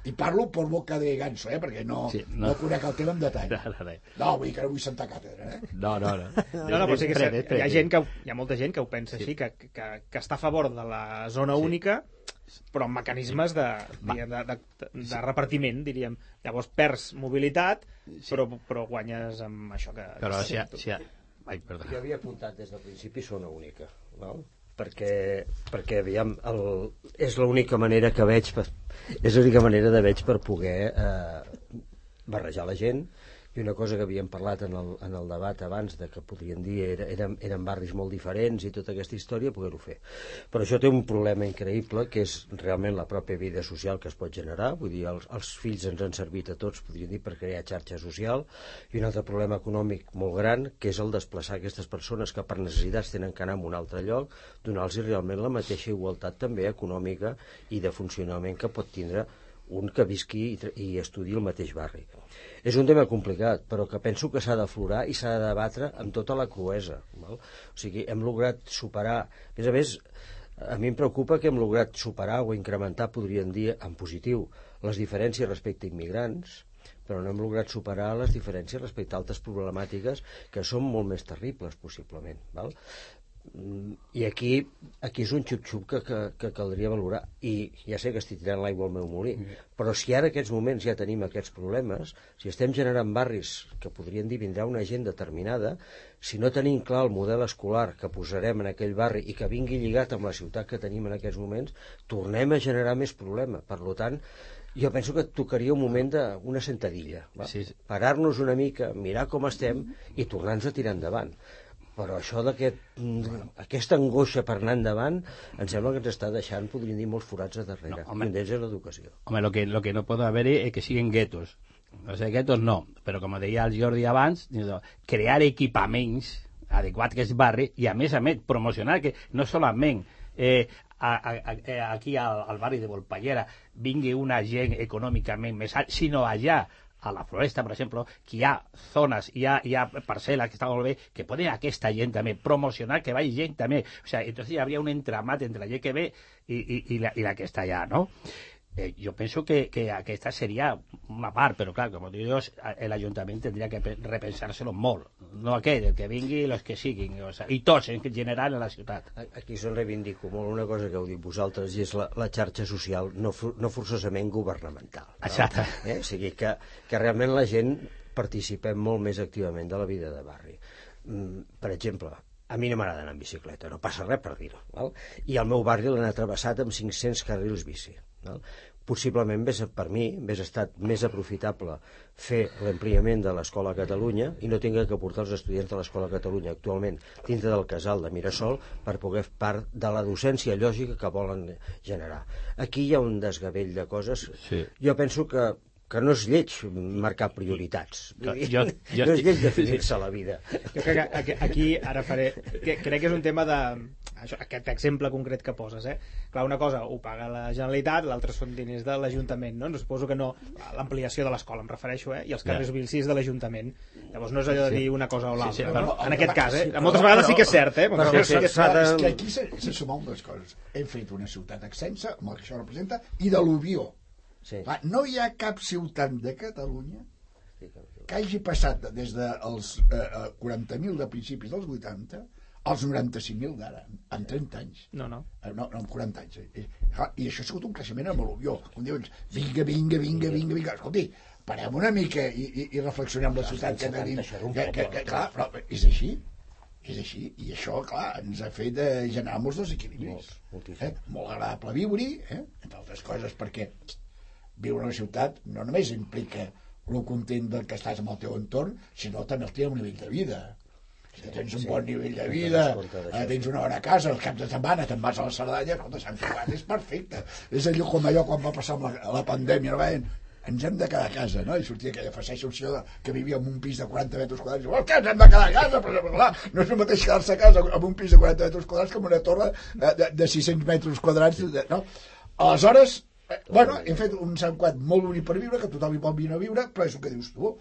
I parlo per boca de ganso, eh? perquè no, Sí, sí, no. no. conec el tema en detall. No, no, no. No, vull que no vull sentar càtedra, eh? No, no, no. (laughs) No, no, però sí que és hi ha, gent que, hi ha molta gent que ho pensa així, que, que, que està a favor de la zona única, però amb mecanismes de, diguem, de, de, de repartiment, diríem. Llavors perds mobilitat, però, però guanyes amb això que... Però si, ha- si, ha- Ai, perdó. Jo havia apuntat des del principi zona única, val? perquè, perquè aviam, el, és l'única manera que veig per, és l'única manera de veig per poder eh, barrejar la gent i una cosa que havíem parlat en el, en el debat abans de que podríem dir era, eren, eren barris molt diferents i tota aquesta història poder-ho fer. Però això té un problema increïble que és realment la pròpia vida social que es pot generar. Vull dir, els, els fills ens han servit a tots podríem dir per crear xarxa social. I un altre problema econòmic molt gran que és el desplaçar aquestes persones que per necessitats tenen que anar a un altre lloc donar-los realment la mateixa igualtat també econòmica i de funcionament que pot tindre un que visqui i, i estudi al mateix barri. És un tema complicat, però que penso que s'ha d'aflorar i s'ha de debatre amb tota la cruesa. Val? O sigui, hem lograt superar... A més a més, a mi em preocupa que hem lograt superar o incrementar, podríem dir, en positiu, les diferències respecte a immigrants, però no hem lograt superar les diferències respecte a altres problemàtiques que són molt més terribles, possiblement. Val? Mm, I aquí, aquí és un xup-xup que, que, que caldria valorar. I ja sé que estic tirant l'aigua al meu molí, però si ara en aquests moments ja tenim aquests problemes, si estem generant barris que podrien dir vindrà una gent determinada, si no tenim clar el model escolar que posarem en aquell barri i que vingui lligat amb la ciutat que tenim en aquests moments, tornem a generar més problema. Per tant, jo penso que tocaria un moment d'una sentadilla. Va? Sí. Parar-nos una mica, mirar com estem i tornar-nos a tirar endavant però això d'aquest mm, aquesta angoixa per anar endavant em sembla que ens està deixant, podríem dir, molts forats a darrere. No, No, home. I és l'educació. Home, lo que, lo que no pot haver és que siguin guetos. O sigui, guetos no, però com deia el Jordi abans, crear equipaments adequats que és barri i a més a més promocionar que no solament eh, a, a, a, aquí al, al barri de Volpallera vingui una gent econòmicament més alt, sinó allà a la floresta, per exemple, que hi ha zones, hi ha, hi ha parcel·les que estan molt bé, que poden aquesta gent també promocionar, que vagi gent també. O sea, entonces hi hauria un entramat entre la gent que ve i, i, i, la, i la que està allà, no? Eh, jo penso que, que aquesta seria una part, però clar, com dius, l'Ajuntament tindria que pe- repensar-se-lo molt. No aquest, el que vingui i els que siguin, o sea, i tots en general en la ciutat. A- Aquí se'n reivindico molt una cosa que heu dit vosaltres i és la, la xarxa social, no, no forçosament governamental. No? Exacte. Eh? O sigui, que, que realment la gent participem molt més activament de la vida de barri. Mm, per exemple, a mi no m'agrada anar en bicicleta, no passa res per dir-ho. I el meu barri l'han travessat amb 500 carrils bici. Val? Possiblement, hagués, per mi, hagués estat més aprofitable fer l'ampliament de l'Escola a Catalunya i no tingué que portar els estudiants de l'Escola a Catalunya actualment dintre del casal de Mirasol per poder fer part de la docència lògica que volen generar. Aquí hi ha un desgavell de coses. Sí. Jo penso que que no és lleig marcar prioritats. Jo- jo- jo no és lleig definir-se la vida. Jo crec que aquí, ara faré... Que, crec que és un tema de... Això, aquest exemple concret que poses, eh? Clar, una cosa ho paga la Generalitat, l'altra són diners de l'Ajuntament, no? no? Suposo que no... L'ampliació de l'escola, em refereixo, eh? I els carrers Ja. bicis de l'Ajuntament. Llavors no és allò de dir una cosa o l'altra. sí, no? però- en aquest cas, eh? Sí, Moltes però- vegades sí que és cert, eh? Però, Sí, és, sí, que, s'ha de- és que aquí s'ha s'ha sumat dues coses. Hem fet una ciutat extensa, amb el que això representa, i de l'Ubió. Sí. Clar, no hi ha cap ciutat de Catalunya que hagi passat des dels eh, eh, 40.000 de principis dels 80 als 95.000 d'ara, en 30 anys. No, no. Eh, No, no, en 40 anys. eh. Eh, I això ha sigut un creixement amb l'Ubió. On dius, vinga, vinga, vinga, vinga, vinga. Escolti, parem una mica i, i, i reflexionem la ciutat que tenim. Que, que, que, clar, però és així. És així, i això, clar, ens ha fet eh, generar molts desequilibris. Molts, moltíssim. Eh? Molt agradable viure-hi, eh? entre altres coses perquè viure a una ciutat no només implica el content del que estàs amb el teu entorn, sinó també el teu nivell de vida. Si tens un bon nivell de vida, eh, tens una hora a casa, els caps de setmana te'n vas a la Cerdanya, escolta, Sant Cugat és perfecte. És allò com allò quan va passar amb la, la pandèmia, no veien? ens hem de quedar a casa, no? I sortia aquella faceixa opció que vivia en un pis de 40 metres quadrats. "Oh, què, ens hem de quedar a casa? Però, clar, no és el mateix quedar-se a casa amb un pis de 40 metres quadrats amb una torre de, de, de 600 metres quadrats, de, no? Aleshores, bueno, hem fet un Sant Cugat molt bonic per viure, que tothom hi pot venir a viure, però és el que dius tu.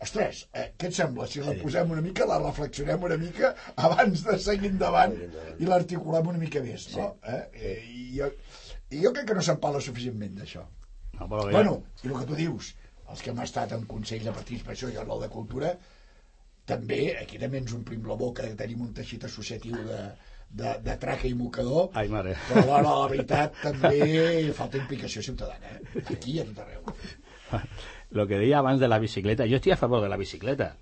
Ostres, eh, què et sembla si la posem una mica, la reflexionem una mica abans de seguir endavant i l'articulem una mica més, no? Eh? Eh, I, jo, I jo crec que no se'n parla suficientment d'això. No, però ja- Bueno, i el que tu dius, els que hem estat en Consell de Participació i en el de Cultura, també, aquí també ens omplim la boca que tenim un teixit associatiu de, de, de traca i mocador, Ai, mare. però a l'hora de la veritat també falta implicació ciutadana, eh? aquí i a tot arreu. (laughs) Lo que deia abans de la bicicleta, jo estic a favor de la bicicleta.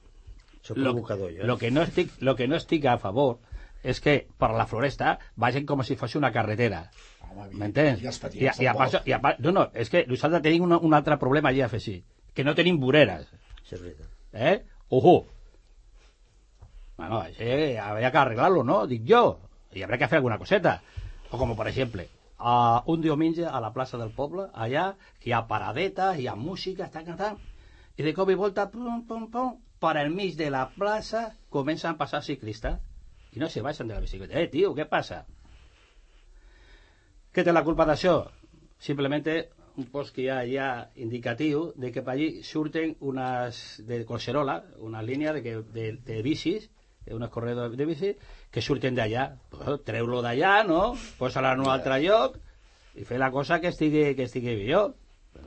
Soc Lo, provocador, jo. lo, que no estic, lo que no estic a favor és que per la floresta vagin com si fos una carretera. M'entens? I els I, i, a part, i a part, no, no, és que nosaltres tenim un, un altre problema allà a afegir, que no tenim voreres. Sí, és veritat. ¿Eh? Ojo. Bueno, ese habría que arreglarlo, ¿no? Dic yo. Y habrá que hacer alguna coseta. O como, por ejemplo, a un diumenge a la plaça del poble, allà, hi ha paradetes, hi ha música, està cantant, i de cop i volta, pum, pum, pum, per al mig de la plaça comencen a passar ciclistes i no se baixen de la bicicleta. Eh, tio, què passa? Què té la culpa d'això? Simplement un post que hi ha ja indicatiu de que per allí surten unes de Collserola, una línia de, que, de, de bicis, unos corredors de bici, que surten d'allà. Pues, Treu-lo d'allà, no? Posa-la en un altre lloc i fer la cosa que estigui, que estigui millor.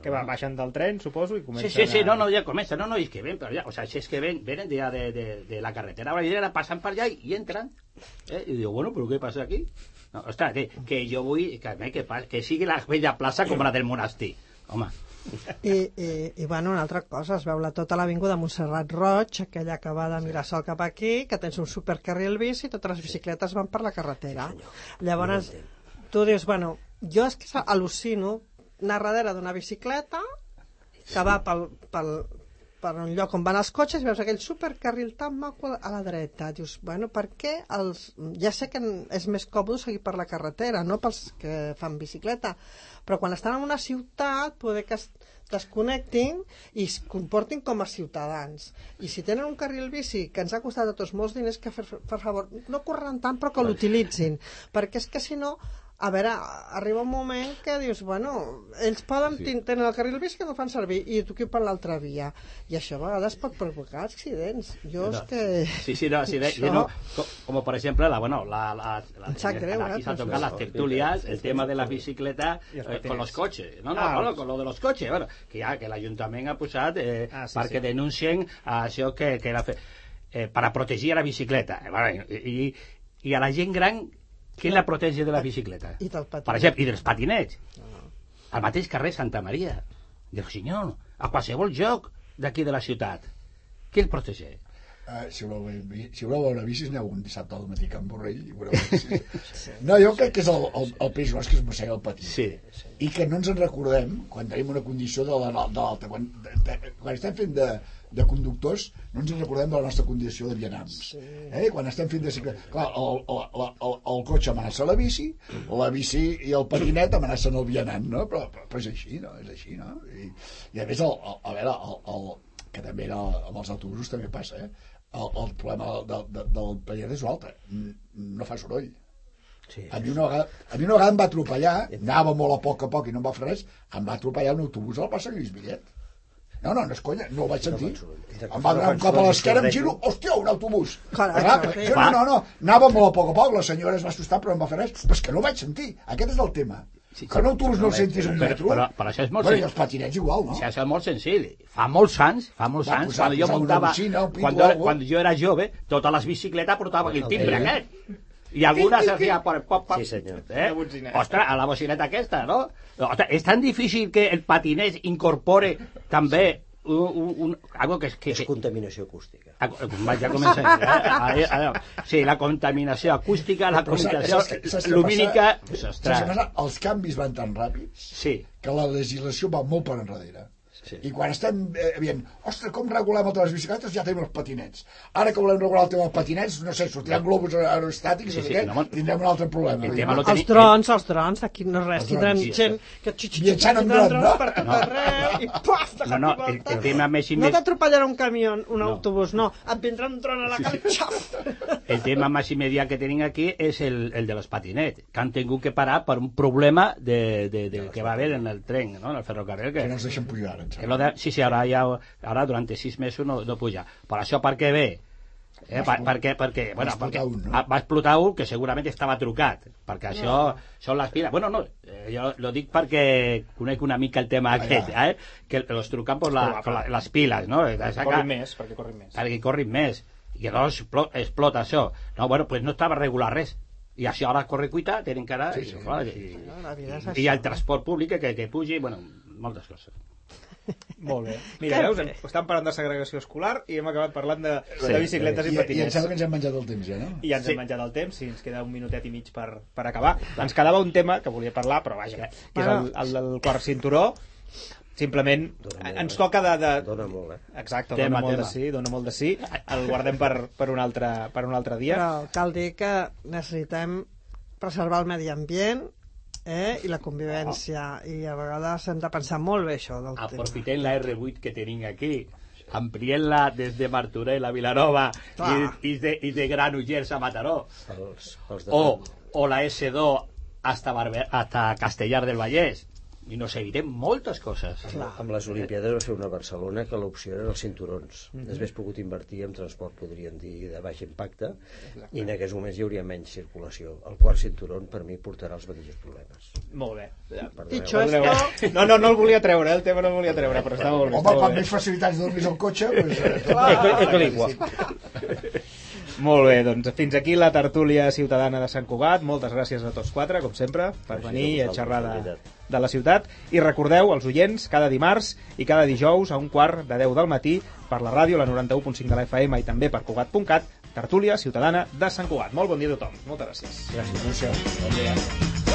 Que va, baixen del tren, suposo, i Sí, comencen sí, sí, a... no, no, ja comença, no, no, és que ven, però ja, o sea, si és que ven, venen de, de, de, de la carretera brasilera, passen per allà i, i entren. Eh? I diu, bueno, però què passa aquí? No, ostres, que, que jo vull que, que, que sigui la vella plaça com la del monestir. Home, I, i, i bueno, una altra cosa, es veu la tota l'avinguda Montserrat Roig, aquella que va de Mirasol cap aquí, que tens un supercarril bici i totes les bicicletes van per la carretera. Llavors, tu dius, bueno, jo és que al·lucino anar darrere d'una bicicleta que va pel, pel, per un lloc on van els cotxes veus aquell supercarril tan maco a la dreta. Dius, bueno, per què els... Ja sé que és més còmode seguir per la carretera, no pels que fan bicicleta, però quan estan en una ciutat poder que es desconnectin i es comportin com a ciutadans. I si tenen un carril bici que ens ha costat a tots molts diners, que per, per favor, no corren tant però que l'utilitzin, perquè és que si no a veure, arriba un moment que dius, bueno, ells poden, sí. tenen el carril bici que no fan servir i tu qui per l'altra via. I això a vegades pot provocar accidents. Jo és que... Sí, sí, no, sí, de, Això- no, co- como por ejemplo, la, bueno, la, la, la, sap greu, aquí eh, se han però tocado això- las tertulias, el tema de la bicicleta eh, con los coches. No, no, Ah, bueno, con lo de los coches, bueno, que ja que l'Ajuntament ha posat eh, Ah, sí, perquè sí. denuncien això que, que era fe, eh, para protegir a la bicicleta. Eh, bueno, i, i, I a la gent gran, qui la protege de la bicicleta? I del patinet. Per exemple, i dels patinets. Al mateix carrer Santa Maria, del senyor, a qualsevol lloc d'aquí de la ciutat. Qui el protegeix? Uh, si, voleu, si voleu veure bicis, aneu un dissabte al matí a Can Borrell i veureu (laughs) bicis. No, jo crec que és el, el, el peix gros que es mossega el patí. Sí. I que no ens en recordem quan tenim una condició de la- de l'alta. Quan, de, de, quan estem fent de, de conductors, no ens en recordem de la nostra condició de vianants. Eh? Quan estem fent de ciclistes... Clar, el, el, el, el, el cotxe amenaça la bici, la bici i el patinet amenacen el vianant, no? Però, però, però és així, no? És així, no? I, i a més, el, el, a veure, el, el, que també era, amb els autobusos també passa, eh? El, el problema del, del, del patinet és un altre. N- No fa soroll. Sí. A mi, una vegada, a mi una vegada em va atropellar, anava molt a poc a poc i no em va fer res, em va atropellar un autobús al plaça Lluís Millet. No, no, no és conya, no ho vaig sentir. Em va donar un cop a l'esquerra, em giro, hòstia, un autobús. Jo, no, no, no, anava molt a poc a poc, la senyora es va assustar però em va fer res, però és que no ho vaig sentir, aquest és el tema. Sí, que un autobús no el sentis un metro, però- però això és molt bueno, i sen- els patinets igual, no? Sea, això és molt senzill. Fa molts anys, fa molts Va anys, quan jo muntava, bocina, quan, o algo. quan jo era jove, totes les bicicletes portaven el timbre Eh. aquest. I algunes hacía por el pop, pop. Sí, senyor. Eh? Ostres, a la bocineta aquesta, no? Ostres, és tan difícil que el patinès incorpore també un, un, un, algo que, que, És que, contaminació acústica. Va, ja comencem. Eh? A, a, a, sí, la contaminació acústica, la contaminació saps lumínica... Saps què passa? Els canvis van tan ràpids sí, que la legislació va molt per enrere. Sí. I quan estem eh, dient, ostres, com regulem el tema de les bicicletes, ja tenim els patinets. Ara que volem regular el tema dels patinets, no sé, sortiran globus aerostàtics, Sí, no sí, què, no, tindrem un altre problema. El tema Els teni- drons, els drons, aquí no res, Els tindrem drons, gent que xixi, Viatjant en tindran dron, drons no? per tot arreu, i paf, de No, no, el- el tema més i No més- t'atropellarà un camió, un No. autobús, no, et vindrà un dron a la cara xaf! el tema més immediat que tenim aquí és el, el de los patinets, que han tingut que parar per un problema de, de, de, que va haver en el tren, no? en el ferrocarril, Que que, no ens deixen pujar, que sembla. lo de, sí, sí, ara, ja, ara durant sis mesos no, no puja. Per això per què ve? Eh, per, perquè, perquè, bueno, explotar perquè un, no? ah, va explotar un que segurament estava trucat, perquè això són les piles. Bueno, no, eh, jo lo dic perquè conec una mica el tema aquest, eh? que els truquen per, la, per la, les piles, no? Corrin més, perquè corrin més. perquè corrin més i llavors explo- explota això no, bueno, pues no estava regular res i això ara corre cuita, tenen que anar Sí, sí, sí. sí. La vida és i, això. i el transport públic que, que pugi, bueno, moltes coses Molt bé. Mira, veus, bé. estem parlant de segregació escolar i hem acabat parlant de, Sí. de bicicletes I, i, I em patinets. sembla que ens hem menjat el temps ja, no? I ja ens Sí. hem menjat el temps, sí, ens queda un minutet i mig per, per acabar. Ens quedava un tema que volia parlar, però vaja, que és el, el del quart cinturó. Simplement Dona molt, ens eh? toca de... de... Dona molt, eh? Exacte, Tema, dona molt tema. de sí, dona molt de sí. El guardem per, per, un, altre, per un altre dia. Però cal dir que necessitem preservar el medi ambient eh? i la convivència i a vegades hem de pensar molt bé això del tema. aprofitem la R8 que tenim aquí ampliem-la des de Martorell a Vilanova Clar. i, i, de, i de Granollers a Mataró Els, els de o, o la S2 hasta, Barber, hasta Castellar del Vallès i nos evitem moltes coses Amb les Olimpiades va fer una Barcelona que l'opció eren els cinturons. Mm -hmm. Després pogut invertir en transport, podríem dir, de baix impacte, i en aquests moments hi hauria menys circulació. El quart cinturon, per mi, portarà els mateixos problemes. Molt bé. Dicho esto, No, no, no el volia treure, eh? el tema no el volia treure, però està molt bé. Home, quan més facilitats de dormir al cotxe, doncs, eh, Equilibrio. Molt bé, doncs fins aquí la tertúlia ciutadana de Sant Cugat. Moltes gràcies a tots quatre, com sempre, per Gràcies venir a a xerrar de de, la ciutat. I recordeu, els oients, cada dimarts i cada dijous a un quart de 10 del matí per la ràdio, la 91.5 de la FM i també per Cugat.cat, tertúlia ciutadana de Sant Cugat. Molt bon dia a tothom. Moltes gràcies. Gràcies. Bon dia.